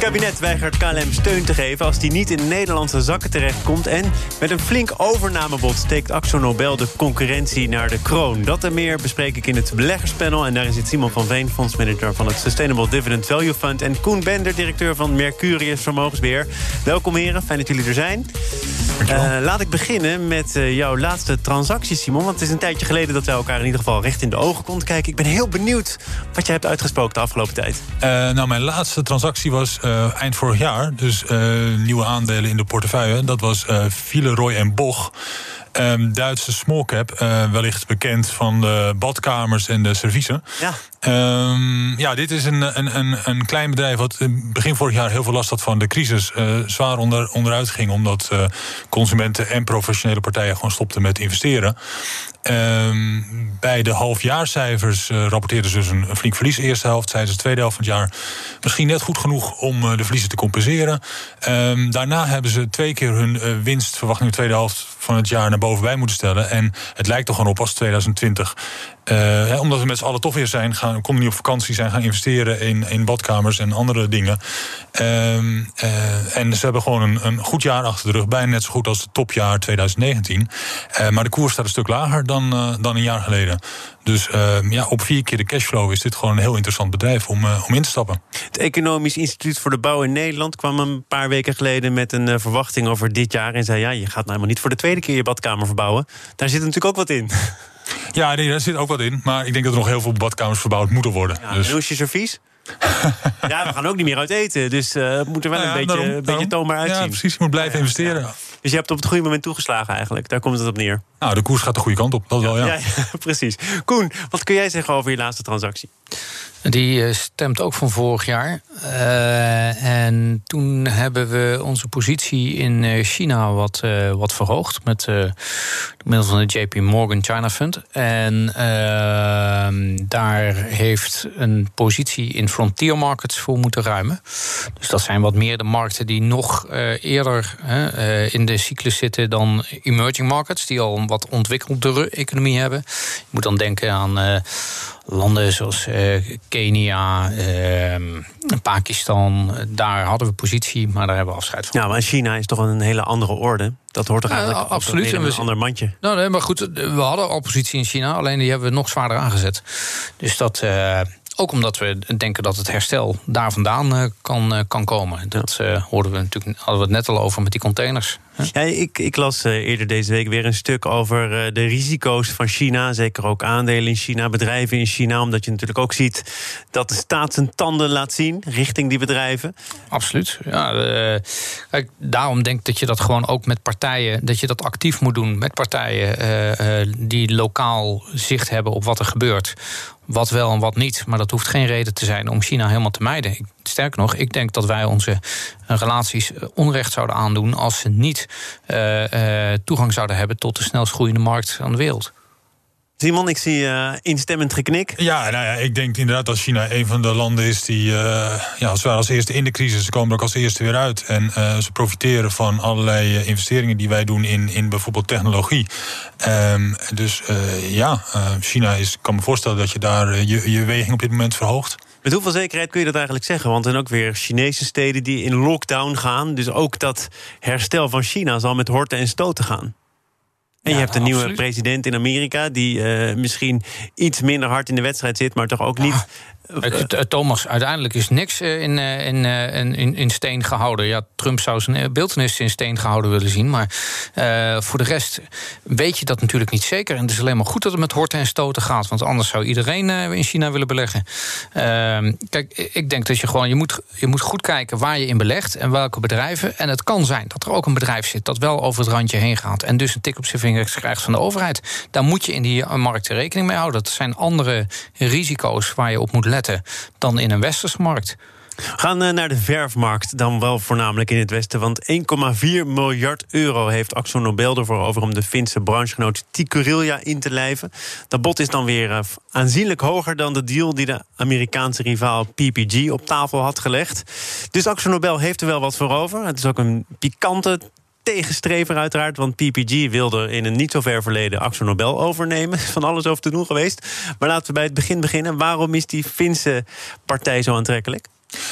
Kabinet weigert KLM steun te geven als die niet in Nederlandse zakken terechtkomt. En met een flink overnamebod steekt Axo Nobel de concurrentie naar de kroon. Dat en meer bespreek ik in het beleggerspanel. En daarin zit Simon van Veen, fondsmanager van het Sustainable Dividend Value Fund. En Koen Bender, directeur van Mercurius Vermogensbeheer. Welkom heren, fijn dat jullie er zijn. Uh, laat ik beginnen met uh, jouw laatste transactie, Simon. Want het is een tijdje geleden dat wij elkaar in ieder geval recht in de ogen konden kijken. Ik ben heel benieuwd wat jij hebt uitgesproken de afgelopen tijd. Uh, nou, mijn laatste transactie was eind vorig jaar. Dus nieuwe aandelen in de portefeuille. Dat was Villeroy en Boch. Um, Duitse small cap, wellicht bekend van de badkamers en de serviezen. Ja. Um, ja, dit is een, een, een, een klein bedrijf wat begin vorig jaar heel veel last had van de crisis. Uh, zwaar onder, onderuit ging, omdat uh, consumenten en professionele partijen gewoon stopten met investeren. Um, bij de halfjaarcijfers uh, rapporteerden ze dus een, flink verlies. Eerste helft, zeiden ze de tweede helft van het jaar. Misschien net goed genoeg om de verliezen te compenseren. Um, daarna hebben ze twee keer hun winstverwachting in de tweede helft van het jaar naar boven bij moeten stellen. En het lijkt er gewoon op als 2020 uh, omdat we met z'n allen toch weer zijn, gaan, konden niet op vakantie zijn, gaan investeren in, in badkamers en andere dingen. Uh, uh, en ze hebben gewoon een, een goed jaar achter de rug, bijna net zo goed als het topjaar 2019. Uh, maar de koers staat een stuk lager dan, dan een jaar geleden. Dus ehm, ja, op vier keer de cashflow is dit gewoon een heel interessant bedrijf om, om in te stappen. Het Economisch Instituut voor de Bouw in Nederland kwam een paar weken geleden met een verwachting over dit jaar. En zei: Ja, je gaat nou helemaal niet voor de tweede keer je badkamer verbouwen. Daar zit natuurlijk ook wat in. Ja, nee, daar zit ook wat in. Maar ik denk dat er nog heel veel badkamers verbouwd moeten worden. Ja, dus. Je servies? ja, we gaan ook niet meer uit eten. Dus uh, het moet er wel een beetje, daarom, een beetje toonbaar uitzien. Ja, precies. Je moet blijven investeren. Dus je hebt op het goede moment toegeslagen eigenlijk. Daar komt het op neer. Nou, de koers gaat de goede kant op. Dat wel, ja. precies. Koen, wat kun jij zeggen over je laatste transactie? Die eh, stemt ook van vorig jaar. Uh, en toen hebben we onze positie in China wat, wat verhoogd. Met middel van de JP Morgan China Fund. En ehm, daar heeft een positie in frontier markets voor moeten ruimen. Dus dat zijn wat meer de markten die nog eerder in de cyclus zitten dan emerging markets. Die al een wat ontwikkeldere economie hebben. Je moet dan denken aan landen zoals uh, Kenia, uh, Pakistan, daar hadden we positie, maar daar hebben we afscheid van. Ja, maar China is toch een hele andere orde. Dat hoort toch eigenlijk ja, absoluut. een, een ander mandje. Nou, nee, maar goed, we hadden al positie in China, alleen die hebben we nog zwaarder aangezet. Dus dat. Ook omdat we denken dat het herstel daar vandaan uh, kan, uh, kan komen. Dat uh, hoorden we natuurlijk, hadden we het net al over met die containers. Ja, ik, ik las eerder deze week weer een stuk over de risico's van China. Zeker ook aandelen in China, bedrijven in China. Omdat je natuurlijk ook ziet dat de staat zijn tanden laat zien richting die bedrijven. Absoluut. Ja, kijk, daarom denk ik dat je dat gewoon ook met partijen, dat je dat actief moet doen met partijen die lokaal zicht hebben op wat er gebeurt wat wel en wat niet. Maar dat hoeft geen reden te zijn om China helemaal te mijden. Sterker nog, ik denk dat wij onze eh, relaties eh, onrecht zouden aandoen als ze niet uh, toegang zouden hebben tot de snelst groeiende markt van de wereld. Simon, ik zie uh, instemmend geknik. Ja, nou ja, ik denk inderdaad dat China een van de landen is die uh, ja, als, als eerste in de crisis, ze komen er ook als eerste weer uit. En uh, ze profiteren van allerlei investeringen die wij doen in, in bijvoorbeeld technologie. Um, dus ja, China is, kan me voorstellen dat je daar je, je weging op dit moment verhoogt. Met hoeveel zekerheid kun je dat eigenlijk zeggen? Want er zijn ook weer Chinese steden die in lockdown gaan. Dus ook dat herstel van China zal met horten en stoten gaan. En je hebt een nieuwe president in Amerika die uh, misschien iets minder hard in de wedstrijd zit, maar toch ook niet Thomas, uiteindelijk is niks eh, in, eh, in, in, in steen gehouden. Ja, Trump zou zijn beeldenis in steen gehouden willen zien. Maar uh, voor de rest weet je dat natuurlijk niet zeker. En het is alleen maar goed dat het met horten en stoten gaat. Want anders zou iedereen in China willen beleggen. Uh, kijk, ik denk dat je gewoon... Je moet, je moet goed kijken waar je in belegt en welke bedrijven. En het kan zijn dat er ook een bedrijf zit... dat wel over het randje heen gaat... en dus een tik op zijn vingers krijgt van de overheid. Daar moet je in die markt rekening mee houden. Dat zijn andere risico's waar je op moet letten dan in een westerse markt. We gaan eh, naar de verfmarkt, dan wel voornamelijk in het Westen. Want 1,4 miljard euro heeft Axo Nobel ervoor over om de Finse branchegenoot Tikkurila in te lijven. Dat bod is dan weer eh, aanzienlijk hoger dan de deal die de Amerikaanse rivaal PPG op tafel had gelegd. Dus Axo Nobel heeft er wel wat voor over. Het is ook een pikante tegenstrever uiteraard. Want PPG wilde in een niet zo ver verleden Axo Nobel overnemen. Van alles over te doen geweest. Maar laten we bij het begin beginnen. Waarom is die Finse partij zo aantrekkelijk?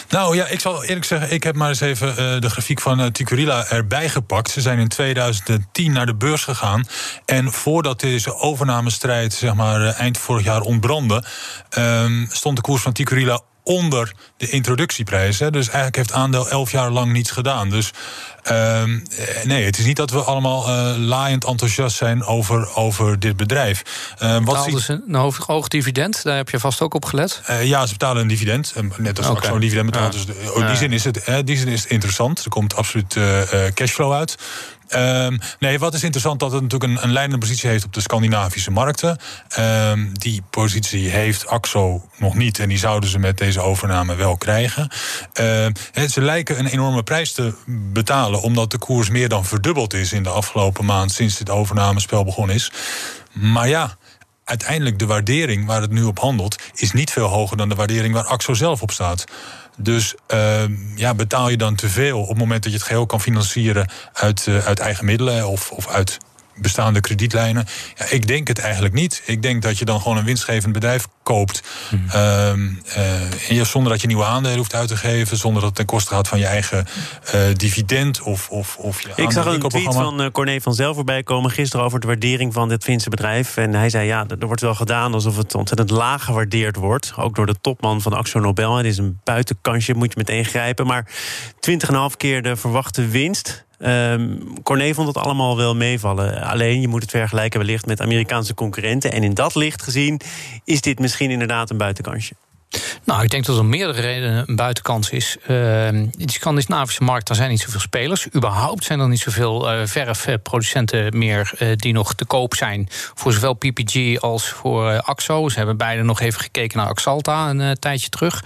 Nou ja, ik zal eerlijk zeggen, ik heb maar eens even uh, de grafiek van uh, erbij gepakt. Ze zijn in 2010 naar de beurs gegaan. En voordat deze overnamestrijd, zeg maar, uh, eind vorig jaar ontbrandde, ehm, stond de koers van Ticurila onder de introductieprijs. Hè. Dus eigenlijk heeft aandeel elf jaar lang niets gedaan. Dus uh, nee, het is niet dat we allemaal uh, laaiend enthousiast zijn over, over dit bedrijf. Uh, wat zie... dus een hoog, hoog, dividend, daar heb je vast ook op gelet? Uh, ja, ze betalen een dividend. Net als okay. zo'n dividend betaalt. Ja. Dus de, in die, zin is het, die zin is het interessant. Er komt absoluut cashflow uit. Um, nee, wat is interessant dat het natuurlijk een, een leidende positie heeft op de Scandinavische markten. Um, die positie heeft AXO nog niet en die zouden ze met deze overname wel krijgen. Uh, ze lijken een enorme prijs te betalen omdat de koers meer dan verdubbeld is in de afgelopen maand sinds dit overnamespel begonnen is. Maar ja, uiteindelijk de waardering waar het nu op handelt is niet veel hoger dan de waardering waar AXO zelf op staat. Dus uh, ja, betaal je dan te veel op het moment dat je het geheel kan financieren uit, uh, uit eigen middelen of, of uit bestaande kredietlijnen? Ja, ik denk het eigenlijk niet. Ik denk dat je dan gewoon een winstgevend bedrijf koopt. Mm. Uh, zonder dat je nieuwe aandelen hoeft uit te geven. Zonder dat het ten koste gaat van je eigen uh, dividend of, of, of je Ik zag een tweet van uh, Corné van Zelf voorbij komen gisteren over de waardering van dit Finse bedrijf. En hij zei: ja, er wordt wel gedaan alsof het ontzettend laag gewaardeerd wordt. Ook door de topman van Axo Nobel. Het is een buitenkansje, moet je meteen grijpen. Maar 20,5 keer de verwachte winst. Um, Corné vond het allemaal wel meevallen. Alleen je moet het vergelijken wellicht met Amerikaanse concurrenten. En in dat licht gezien is dit misschien inderdaad een buitenkansje. Nou, ik denk dat er meerdere redenen een buitenkans is. Uh, Scandinavische markt daar zijn niet zoveel spelers. Überhaupt zijn er niet zoveel uh, verfproducenten meer uh, die nog te koop zijn. Voor zowel PPG als voor uh, Axo. Ze hebben beide nog even gekeken naar Axalta een tijdje terug.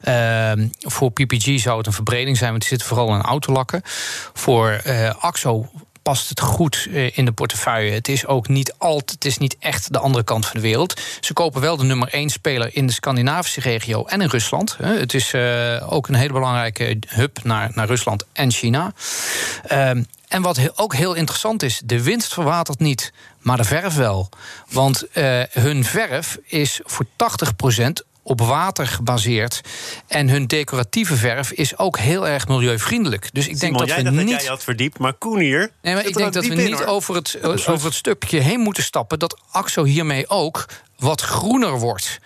Ehm, voor PPG zou het een verbreding zijn, want die zitten vooral in autolakken. Voor Axo past het goed eh, in de portefeuille. Het is ook niet altijd, het is niet echt de andere kant van de wereld. Ze kopen wel de nummer één speler in de Scandinavische regio en in Rusland. Het is eh, ook een hele belangrijke hub naar, naar Rusland en China. Ehm, en wat ook heel interessant is, de winst verwatert niet, maar de verf wel. Want uh, hun verf is voor 80% op water gebaseerd. En hun decoratieve verf is ook heel erg milieuvriendelijk. Dus ik denk dat we niet. Dat jij had verdiept, maar Koen hier. Nee, maar ik denk dat we niet over het, over het stukje heen moeten stappen. dat AXO hiermee ook wat groener wordt.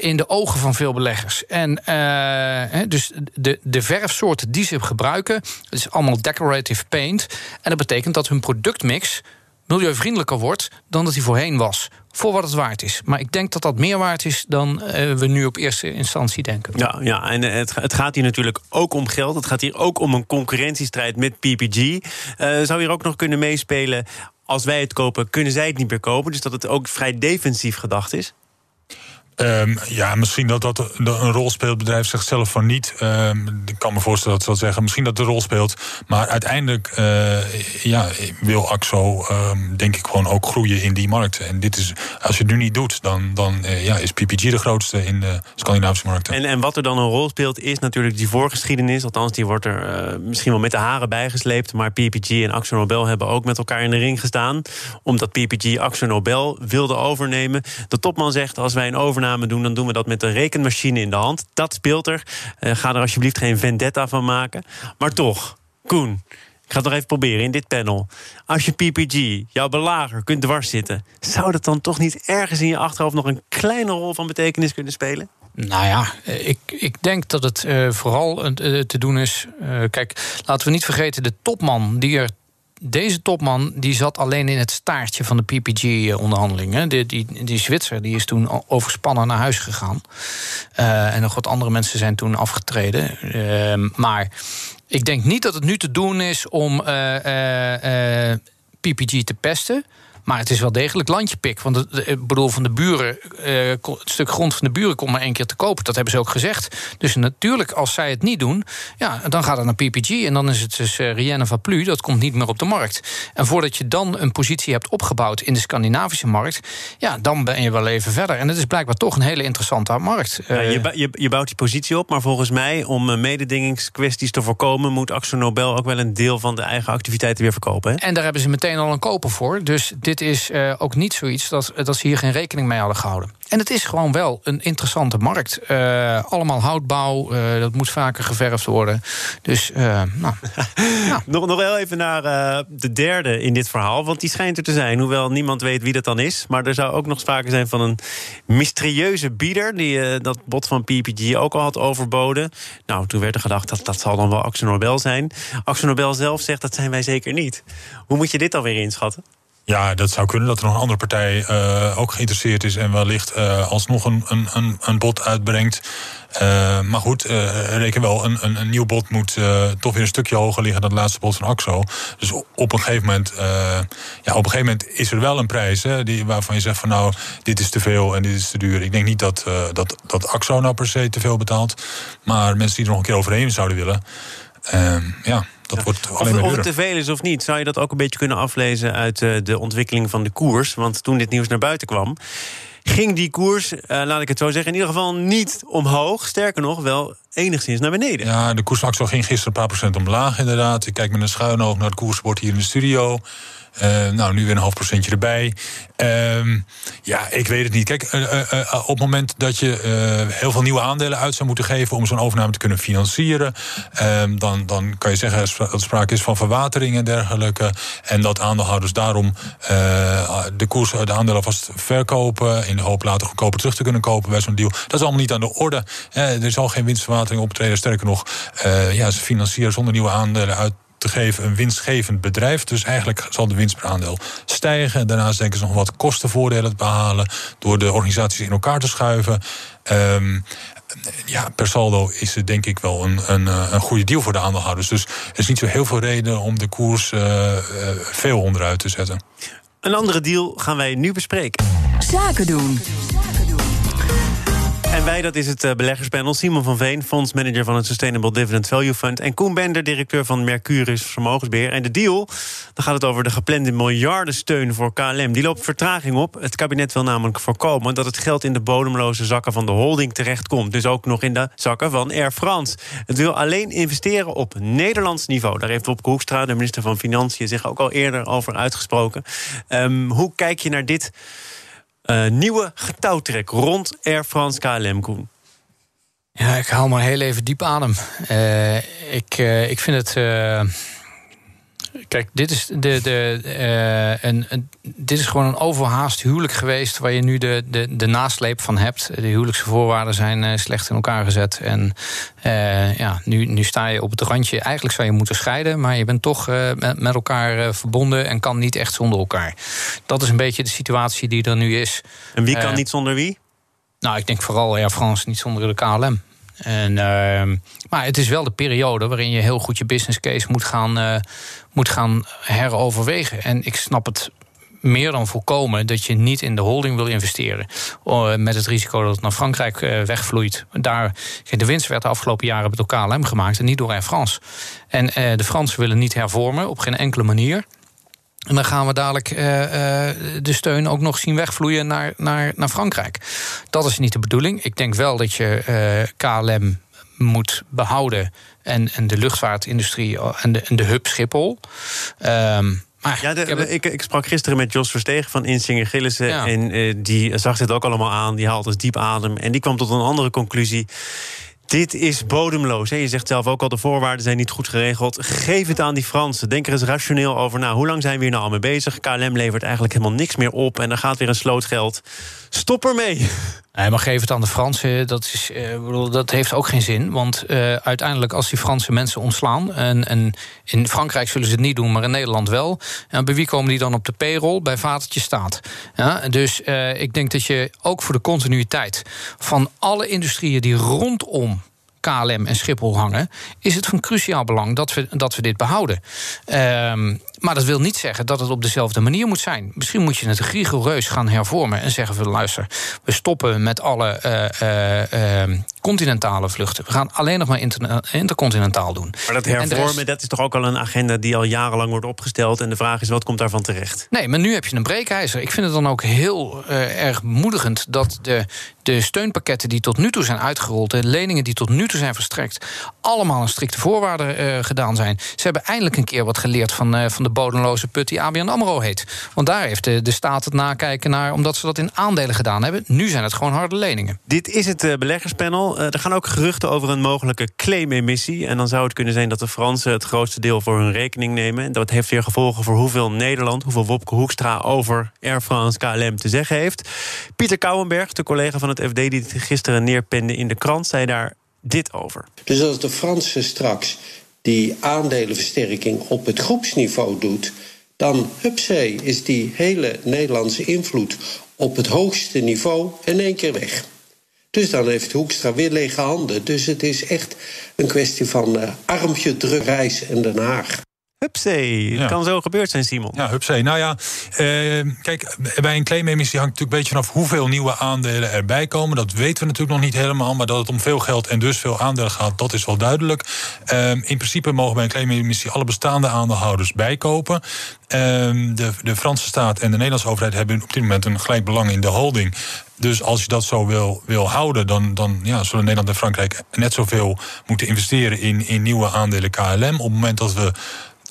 in de ogen van veel beleggers. En uh, dus de, de verfsoorten die ze gebruiken, het is allemaal decorative paint. En dat betekent dat hun productmix milieuvriendelijker wordt dan dat hij voorheen was. Voor wat het waard is. Maar ik denk dat dat meer waard is dan uh, we nu op eerste instantie denken. Ja, ja en het, het, gaat hier natuurlijk ook om geld. Het gaat hier ook om een concurrentiestrijd met PPG. Uh, zou hier ook nog kunnen meespelen. Als wij het kopen, kunnen zij het niet meer kopen. Dus dat het ook vrij defensief gedacht is. Um, ja, misschien dat dat een rol speelt. Bedrijf zelf van niet. Um, ik kan me voorstellen dat ze dat zeggen. Misschien dat de rol speelt. Maar uiteindelijk uh, ja, wil AXO, um, denk ik, gewoon ook groeien in die markten. En dit is, als je het nu niet doet, dan, dan uh, ja, is PPG de grootste in de Scandinavische markten. En, en wat er dan een rol speelt, is natuurlijk die voorgeschiedenis. Althans, die wordt er uh, misschien wel met de haren bijgesleept. Maar PPG en Axo Nobel hebben ook met elkaar in de ring gestaan. Omdat PPG Axo Nobel wilde overnemen. De topman zegt, als wij een overname doen, dan doen we dat met een rekenmachine in de hand. Dat speelt er. Uh, ga er alsjeblieft geen vendetta van maken. Maar toch, Koen, ik ga het nog even proberen in dit panel. Als je PPG, jouw belager, kunt dwars zitten... zou dat dan toch niet ergens in je achterhoofd... nog een kleine rol van betekenis kunnen spelen? Nou ja, ik, ik denk dat het uh, vooral te doen is. Kijk, laten we niet vergeten, de topman die er deze topman die zat alleen in het staartje van de PPG-onderhandelingen. Die, die, die Zwitser die is toen overspannen naar huis gegaan. Uh, en nog wat andere mensen zijn toen afgetreden. Uh, maar ik denk niet dat het nu te doen is om uh, PPG te pesten. Maar het is wel degelijk landjepik. Want ik bedoel, van de buren, uh, het stuk grond van de buren komt maar één keer te kopen. Dat hebben ze ook gezegd. Dus natuurlijk, als zij het niet doen, ja, dan gaat het naar PPG. En dan is het dus uh, Rienne van Plu, dat komt niet meer op de markt. En voordat je dan een positie hebt opgebouwd in de Scandinavische markt, ja, dan ben je wel even verder. En het is blijkbaar toch een hele interessante markt. Ja, je, je, je, bouwt die positie op, maar volgens mij, om mededingingskwesties te voorkomen, moet Axo Nobel ook wel een deel van de eigen activiteiten weer verkopen. Hè? En daar hebben ze meteen al een koper voor. Dus dit is uh, ook niet zoiets dat, dat ze hier geen rekening mee hadden gehouden. En het is gewoon wel een interessante markt. Uh, allemaal houtbouw, uh, dat moet vaker geverfd worden. Dus, nou, ja. nog, nog wel even naar de derde in dit verhaal. Want die schijnt er te zijn, hoewel niemand weet wie dat dan is. Maar er zou ook nog sprake zijn van een mysterieuze bieder... die dat bod van PPG ook al had overboden. Nou, toen werd er gedacht, dat, dat zal dan wel Axel Nobel zijn. Axel Nobel zelf zegt, dat zijn wij zeker niet. Hoe moet je dit alweer inschatten? Ja, dat zou kunnen dat er nog een andere partij uh, ook geïnteresseerd is en wellicht uh, alsnog een, een, een bod uitbrengt. Uh, maar goed, reken wel, een, een, een nieuw bod moet toch weer een stukje hoger liggen dan het laatste bod van AXO. Dus op een gegeven moment, ja, op een gegeven moment is er wel een prijs hè, die, waarvan je zegt van nou, dit is te veel en dit is te duur. Ik denk niet dat, dat, dat AXO nou per se te veel betaalt, maar mensen die er nog een keer overheen zouden willen. ja dat wordt alleen of, of het te veel is of niet, zou je dat ook een beetje kunnen aflezen uit uh, de ontwikkeling van de koers? Want toen dit nieuws naar buiten kwam, ging die koers, uh, laat ik het zo zeggen, in ieder geval niet omhoog. Sterker nog, wel enigszins naar beneden. Ja, de koersactie ging gisteren een paar procent omlaag, inderdaad. Ik kijk met een schuin oog naar het koersbord hier in de studio. Uh, nou, nu weer een half procentje erbij. Uh, ja, ik weet het niet. Kijk, uh, op het moment dat je heel veel nieuwe aandelen uit zou moeten geven om zo'n overname te kunnen financieren, ehm, dan, dan kan je zeggen dat er sprake is van verwatering en dergelijke. En dat aandeelhouders daarom de koers, de aandelen alvast verkopen. In de hoop later goedkoper terug te kunnen kopen bij zo'n deal. Dat is allemaal niet aan de orde. er zal geen winstverwatering optreden. Sterker nog, ja, ze financieren zonder nieuwe aandelen uit te geven een winstgevend bedrijf. Dus eigenlijk zal de winst per aandeel stijgen. Daarnaast denken ze nog wat kostenvoordelen te behalen door de organisaties in elkaar te schuiven. Um, ja, per saldo is het denk ik wel een, een, eh, een goede deal voor de aandeelhouders. Dus er is niet zo heel veel reden om de koers uh, veel onderuit te zetten. Een andere deal gaan wij nu bespreken. Zaken doen. En wij, dat is het eh, beleggerspanel. Simon van Veen, fondsmanager van het Sustainable Dividend Value Fund. En Koen Bender, directeur van Mercurius Vermogensbeheer. En de deal, dan gaat het over de geplande miljardensteun voor KLM. Die loopt vertraging op. Het kabinet wil namelijk voorkomen dat het geld in de bodemloze zakken van de holding terechtkomt. Dus ook nog in de zakken van Air France. Het wil alleen investeren op Nederlands niveau. Daar heeft Wopke Hoekstra, de minister van Financiën, zich ook al eerder over uitgesproken. Um, hoe kijk je naar dit? Uh, nieuwe getouwtrek rond Air France KLM, Koen? Ja, ik haal maar heel even diep adem. Uh, ik, uh, ik vind het Kijk, dit is, de, de, uh, een, een, dit is gewoon een overhaast huwelijk geweest... waar je nu de, de, de nasleep van hebt. De huwelijkse voorwaarden zijn uh, slecht in elkaar gezet. En uh, ja, nu, nu sta je op het randje. Eigenlijk zou je moeten scheiden... maar je bent toch met, met elkaar verbonden... en kan niet echt zonder elkaar. Dat is een beetje de situatie die er nu is. En wie kan niet zonder wie? Nou, ik denk vooral Air France niet zonder de KLM. En, uh, maar het is wel de periode waarin je heel goed je business case moet gaan, uh, moet gaan heroverwegen. En ik snap het meer dan voorkomen dat je niet in de holding wil investeren. Uh, met het risico dat het naar Frankrijk uh, wegvloeit. Daar, de winst werd de afgelopen jaren door KLM gemaakt en niet door Air France. En de Fransen willen niet hervormen op geen enkele manier. En dan gaan we dadelijk uh, uh, de steun ook nog zien wegvloeien naar, naar, naar Frankrijk. Dat is niet de bedoeling. Ik denk wel dat je uh, KLM moet behouden. En, en de luchtvaartindustrie en de, en de hub Schiphol. Um, maar ja, de, ik, ik, sprak gisteren met Jos Verstegen van Insinger Gillissen. Ja. En die zag dit ook allemaal aan. Die haalt dus diep adem. En die kwam tot een andere conclusie. Dit is bodemloos. Je zegt zelf ook al, de voorwaarden zijn niet goed geregeld. Geef het aan die Fransen. Denk er eens rationeel over na. Hoe lang zijn we hier nou mee bezig? KLM levert eigenlijk helemaal niks meer op. En dan gaat weer een sloot geld. Stop ermee. Nee, maar geef het aan de Fransen. Dat, is, uh, bedoel, dat heeft ook geen zin. Want uh, uiteindelijk, als die Franse mensen ontslaan. En, en, in Frankrijk zullen ze het niet doen, maar in Nederland wel. En bij wie komen die dan op de payroll? Bij Vatertje Staat. Ja, dus ik denk dat je ook voor de continuïteit van alle industrieën die rondom KLM en Schiphol hangen, is het van cruciaal belang dat we, dat we dit behouden. Um, Maar dat wil niet zeggen dat het op dezelfde manier moet zijn. Misschien moet je het rigoureus gaan hervormen en zeggen: van, luister, we stoppen met alle uh, continentale vluchten. We gaan alleen nog maar intercontinentaal doen. Maar dat hervormen, dat is toch ook al een agenda die al jarenlang wordt opgesteld. En de vraag is: wat komt daarvan terecht? Nee, maar nu heb je een breekijzer. Ik vind het dan ook heel erg moedigend dat de, de steunpakketten die tot nu toe zijn uitgerold, de leningen die tot nu toe zijn verstrekt, allemaal een strikte voorwaarden gedaan zijn. Ze hebben eindelijk een keer wat geleerd van, van de bodemloze put die ABN AMRO heet. Want daar heeft de, de staat het nakijken naar, omdat ze dat in aandelen gedaan hebben. Nu zijn het gewoon harde leningen. Dit is het beleggerspanel. Uh, er gaan ook geruchten over een mogelijke claimemissie. En dan zou het kunnen zijn dat de Fransen het grootste deel voor hun rekening nemen. En dat heeft weer gevolgen voor hoeveel Nederland, hoeveel Wopke Hoekstra over Air France KLM te zeggen heeft. Pieter Kouwenberg, de collega van het FD die gisteren neerpende in de krant, zei daar dit over. Dus als de Fransen straks die aandelenversterking op het groepsniveau doet, dan hupsee is die hele Nederlandse invloed op het hoogste niveau in één keer weg. Dus dan heeft Hoekstra weer lege handen. Dus het is echt een kwestie van uh, armpje druk reizen in Den Haag. Hupsee, het kan zo gebeurd zijn, Simon. Ja, hupsee. Nou ja, eh, kijk, bij een claimemissie hangt natuurlijk een beetje vanaf hoeveel nieuwe aandelen erbij komen. Dat weten we natuurlijk nog niet helemaal. Maar dat het om veel geld en dus veel aandelen gaat, dat is wel duidelijk. Eh, in principe mogen bij een claimemissie alle bestaande aandeelhouders bijkopen. Uh, de, de Franse staat en de Nederlandse overheid hebben op dit moment een gelijk belang in de holding. Dus als je dat zo wil, wil houden, dan, dan ja, zullen Nederland en Frankrijk net zoveel moeten investeren in, in nieuwe aandelen KLM. Op het moment dat we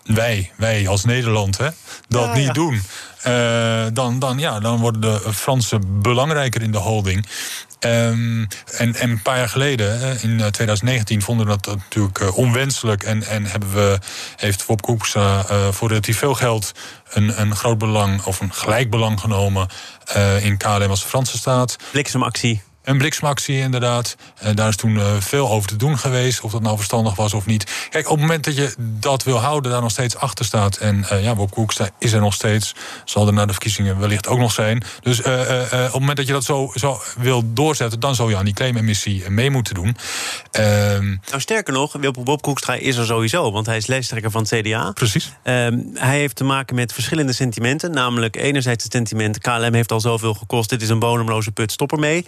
wij, wij als Nederland, hè, dat niet doen. Uh, dan, dan, ja, dan worden de Fransen belangrijker in de holding. Um, en, en, een paar jaar geleden, in 2019, vonden we dat natuurlijk uh, onwenselijk. En, en hebben we, heeft Wop Koekstra uh, voor relatief veel geld een, een groot belang of een gelijk belang genomen in KLM als Franse staat. Bliksemactie. Een bliksemactie, inderdaad. Uh, daar is toen uh, veel over te doen geweest. Of dat nou verstandig was of niet. Kijk, op het moment dat je dat wil houden, daar nog steeds achter staat. En uh, ja, Bob Koekstra is er nog steeds. Zal er na de verkiezingen wellicht ook nog zijn. Dus op het moment dat je dat zo, zo wil doorzetten, dan zou je aan die claimemissie mee moeten doen. Ehm, nou, sterker nog, Bob Koekstra is er sowieso, want hij is lijsttrekker van het CDA. Precies. Ehm, hij heeft te maken met verschillende sentimenten. Namelijk, enerzijds het sentiment: KLM heeft al zoveel gekost, dit is een bodemloze put, stop ermee.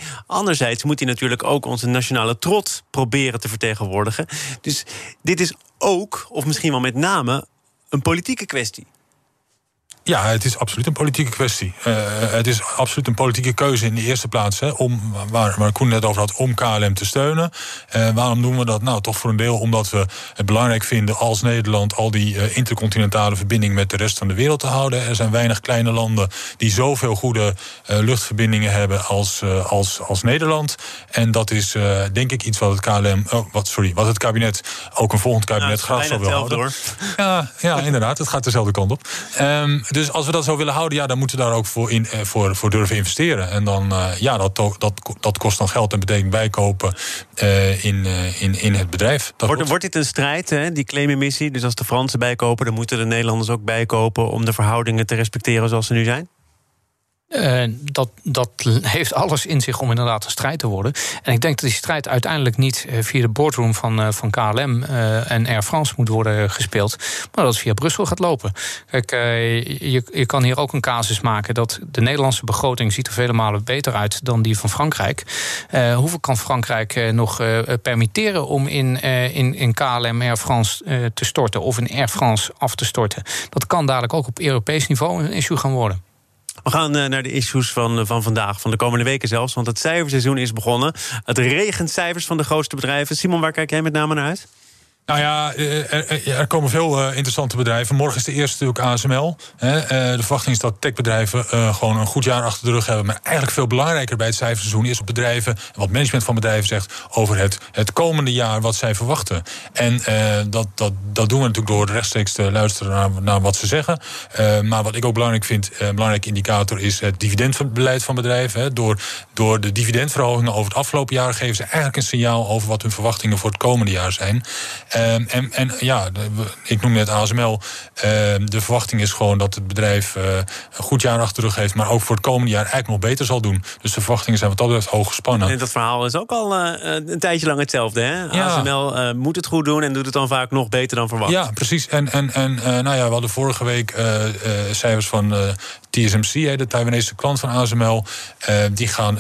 Anderzijds moet hij natuurlijk ook onze nationale trots proberen te vertegenwoordigen. Dus dit is ook, of misschien wel met name, een politieke kwestie. Ja, het is absoluut een politieke kwestie. Uh, het is absoluut een politieke keuze in de eerste plaats. Hè, om, waar, waar Koen net over had, om KLM te steunen. Uh, waarom doen we dat? Nou, toch voor een deel omdat we het belangrijk vinden als Nederland al die uh, intercontinentale verbinding met de rest van de wereld te houden. Er zijn weinig kleine landen die zoveel goede luchtverbindingen hebben als, als, als Nederland. En dat is denk ik iets wat het KLM, oh, wat, sorry, wat het kabinet, ook een volgend kabinet nou, graag zou willen houden. Hoor. Ja, ja, inderdaad, het gaat dezelfde kant op. Um, dus als we dat zo willen houden, ja, dan moeten we daar ook voor, in, eh, voor, voor durven investeren. En dan, uh, ja, dat, dat, dat kost dan geld en betekent bijkopen uh, in, in, in het bedrijf. Dat wordt, wordt dit een strijd, hè, die claimemissie? Dus als de Fransen bijkopen, dan moeten de Nederlanders ook bijkopen om de verhoudingen te respecteren zoals ze nu zijn? Uh, dat, dat heeft alles in zich om inderdaad een strijd te worden. En ik denk dat die strijd uiteindelijk niet eh, via de boardroom van, uh, van KLM en Air France moet worden gespeeld, maar dat het via Brussel gaat lopen. Kijk, je, je kan hier ook een casus maken dat de Nederlandse begroting ziet er vele malen beter uit dan die van Frankrijk. hoeveel kan Frankrijk nog permitteren om in, in, in KLM Air France te storten of in Air France af te storten? Dat kan dadelijk ook op Europees niveau een issue gaan worden. We gaan eh, naar de issues van, eh, van vandaag, van de komende weken zelfs. Want het cijferseizoen is begonnen. Het regent cijfers van de grootste bedrijven. Simon, waar kijk jij met name naar uit? Nou ja, eh, er, komen veel interessante bedrijven. Morgen is de eerste natuurlijk ASML. de verwachting is dat techbedrijven gewoon een goed jaar achter de rug hebben. Maar eigenlijk veel belangrijker bij het cijferseizoen is op bedrijven... en wat management van bedrijven zegt over het, het komende jaar wat zij verwachten. En dat, dat, dat doen we natuurlijk door rechtstreeks te luisteren naar, naar wat ze zeggen. maar wat ik ook belangrijk vind, een belangrijke indicator... is het dividendbeleid van bedrijven. Door, door de dividendverhogingen over het afgelopen jaar... geven ze eigenlijk een signaal over wat hun verwachtingen voor het komende jaar zijn... Ehm, en, en ja, ik noem net ASML. Ehm, de verwachting is gewoon dat het bedrijf een goed jaar achter de rug heeft, maar ook voor het komende jaar eigenlijk nog beter zal doen. Dus de verwachtingen zijn wat dat betreft hoog gespannen. En dat verhaal is ook al een tijdje lang hetzelfde. Hè? ASML moet het goed doen en doet het dan vaak nog beter dan verwacht. Ja, precies. En, en, en nou ja, we hadden vorige week cijfers van TSMC, de Taiwanese klant van ASML. die gaan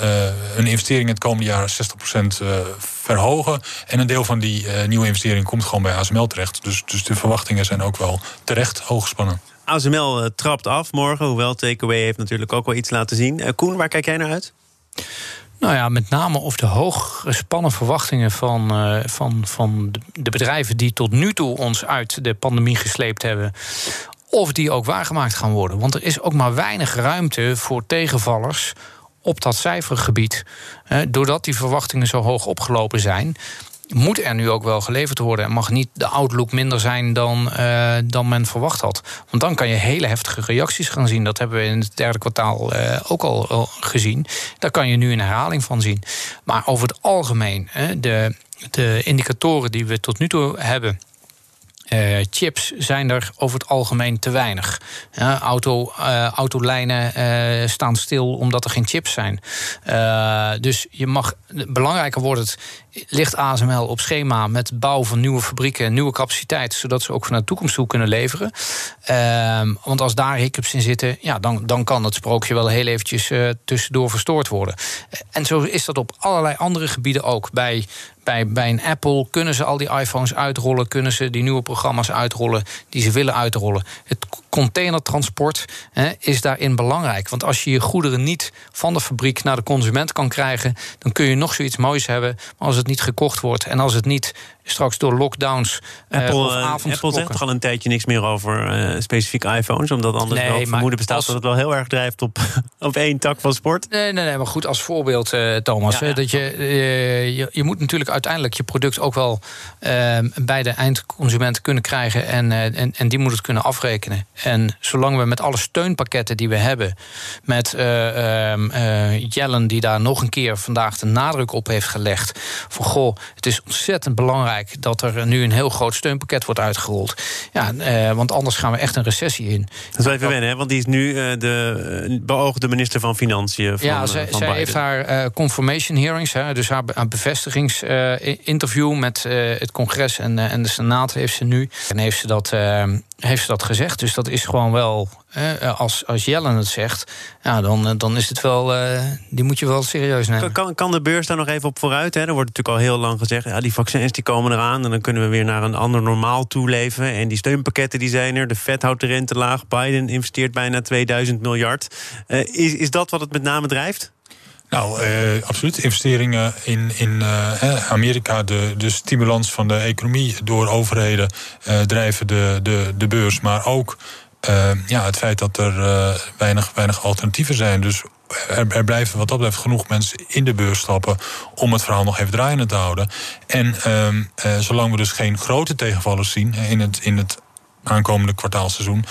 hun investering het komende jaar 60% verhogen. En een deel van die nieuwe investering komt gewoon bij ASML terecht. Dus, dus de verwachtingen zijn ook wel terecht hooggespannen. ASML uh, trapt af morgen, hoewel TKW heeft natuurlijk ook wel iets laten zien. Koen, waar kijk jij naar uit? Nou ja, met name of de hooggespannen verwachtingen van, uh, van, van de bedrijven die tot nu toe ons uit de pandemie gesleept hebben. Of die ook waargemaakt gaan worden. Want er is ook maar weinig ruimte voor tegenvallers op dat cijfergebied. doordat die verwachtingen zo hoog opgelopen zijn moet er nu ook wel geleverd worden. En mag niet de outlook minder zijn dan, uh, dan men verwacht had. Want dan kan je hele heftige reacties gaan zien. Dat hebben we in het derde kwartaal uh, ook al gezien. Daar kan je nu een herhaling van zien. Maar over het algemeen, de, de indicatoren die we tot nu toe hebben uh, chips zijn er over het algemeen te weinig. Ja, auto, uh, autolijnen uh, staan stil omdat er geen chips zijn. dus je mag, belangrijker wordt het, ligt ASML op schema met bouw van nieuwe fabrieken, nieuwe capaciteit, zodat ze ook naar de toekomst toe kunnen leveren. Ehm, want als daar hiccups in zitten, ja, dan, dan kan het sprookje wel heel eventjes tussendoor verstoord worden. En zo is dat op allerlei andere gebieden ook. Bij bij, bij een Apple kunnen ze al die iPhones uitrollen, kunnen ze die nieuwe programma's uitrollen die ze willen uitrollen. Het containertransport hè, is daarin belangrijk. Want als je je goederen niet van de fabriek naar de consument kan krijgen, dan kun je nog zoiets moois hebben. Maar als het niet gekocht wordt en als het niet straks door lockdowns. Eh, Apple, uh, Apple zegt toch al een tijdje niks meer over uh, specifiek iPhones. Omdat anders nee, wel vermoeden bestaat als... dat het wel heel erg drijft op, op één tak van sport. Nee, nee, nee maar goed, als voorbeeld, Thomas. Ja, dat je, je, je, moet natuurlijk uiteindelijk je product ook wel ehm, bij de eindconsument kunnen krijgen. En, en, en die moet het kunnen afrekenen. En zolang we met alle steunpakketten die we hebben, met uh, Jellen die daar nog een keer vandaag de nadruk op heeft gelegd. Van goh, het is ontzettend belangrijk dat er nu een heel groot steunpakket wordt uitgerold. Ja, uh, want anders gaan we echt een recessie in. Dat is wel even wennen, hè? want die is nu de beoogde minister van Financiën. Van, ja, zij, zij heeft haar confirmation hearings, hè, dus haar, haar bevestigingsinterview met het congres en, en de Senaat heeft ze nu. En heeft ze dat heeft ze dat gezegd. Dus dat is gewoon wel, als, als Jellen het zegt, ja, dan, eh, dan is het wel, uh, die moet je wel serieus nemen. Kan, kan de beurs daar nog even op vooruit? Hè? Er wordt natuurlijk al heel lang gezegd, ja, die vaccins die komen eraan... en dan kunnen we weer naar een ander normaal toeleven. En die steunpakketten die zijn er, de Fed houdt de rente laag... Biden investeert bijna 2000 miljard. Uh, is, is dat wat het met name drijft? Nou, uh, absoluut. Investeringen in, in uh, Amerika, de, de stimulans van de economie door overheden uh, drijven de, de, de beurs. Maar ook ja, het feit dat er weinig, weinig alternatieven zijn. Dus er, er, blijven wat dat betreft genoeg mensen in de beurs stappen om het verhaal nog even draaiende te houden. En ehm, zolang we dus geen grote tegenvallers zien in het, in het aankomende kwartaalseizoen,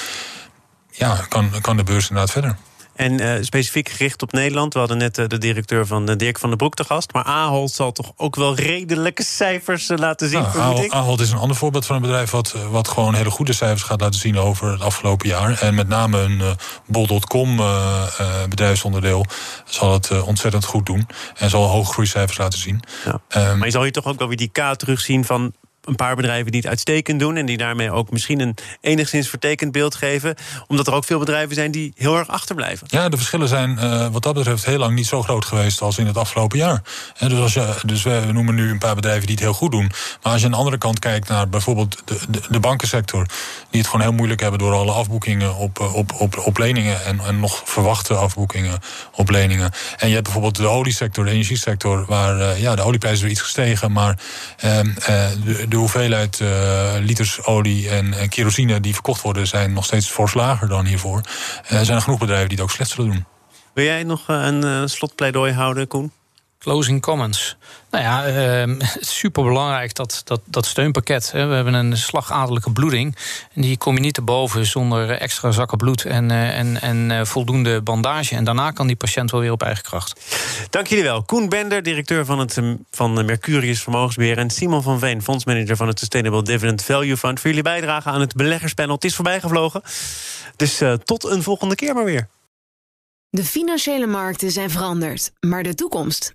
ja, kan, kan de beurs inderdaad verder. En uh, specifiek gericht op Nederland. We hadden net uh, de directeur van de Dirk van der Broek te gast. Maar Ahold zal toch ook wel redelijke cijfers laten zien. Nou, Ahold, Ahold, is een ander voorbeeld van een bedrijf wat, wat gewoon hele goede cijfers gaat laten zien over het afgelopen jaar. En met name een bol.com bedrijfsonderdeel zal het ontzettend goed doen. En zal hoge groeicijfers laten zien. Ja. Um, maar je zal hier toch ook wel weer die K terugzien van een paar bedrijven die het uitstekend doen. En die daarmee ook misschien een enigszins vertekend beeld geven. Omdat er ook veel bedrijven zijn die heel erg achterblijven. Ja, de verschillen zijn uh, wat dat betreft heel lang niet zo groot geweest als in het afgelopen jaar. dus, als je, dus we noemen nu een paar bedrijven die het heel goed doen. Maar als je aan de andere kant kijkt naar bijvoorbeeld de, de, bankensector. Die het gewoon heel moeilijk hebben door alle afboekingen op, eh, op, op, op leningen. En, en nog verwachte afboekingen op leningen. En je hebt bijvoorbeeld de oliesector, de energiesector. Waar uh, ja, de olieprijs is weer iets gestegen. Maar de, de hoeveelheid uh, liters olie en kerosine die verkocht worden, zijn nog steeds fors lager dan hiervoor. Uh, er zijn genoeg bedrijven die het ook slecht zullen doen. Wil jij nog een slotpleidooi houden, Koen? Closing comments. Nou ja, uh, het is super belangrijk dat, dat, dat steunpakket. Hè. We hebben een slagadelijke bloeding. En die kom je niet te boven zonder extra zakken bloed en, uh, en, en uh, voldoende bandage. En daarna kan die patiënt wel weer op eigen kracht. Dank jullie wel. Koen Bender, directeur van, het, van Mercurius Vermogensbeheer. En Simon van Veen, fondsmanager van het Sustainable Dividend Value Fund. Voor jullie bijdrage aan het beleggerspanel. Het is voorbijgevlogen. Dus uh, tot een volgende keer maar weer. De financiële markten zijn veranderd, maar de toekomst,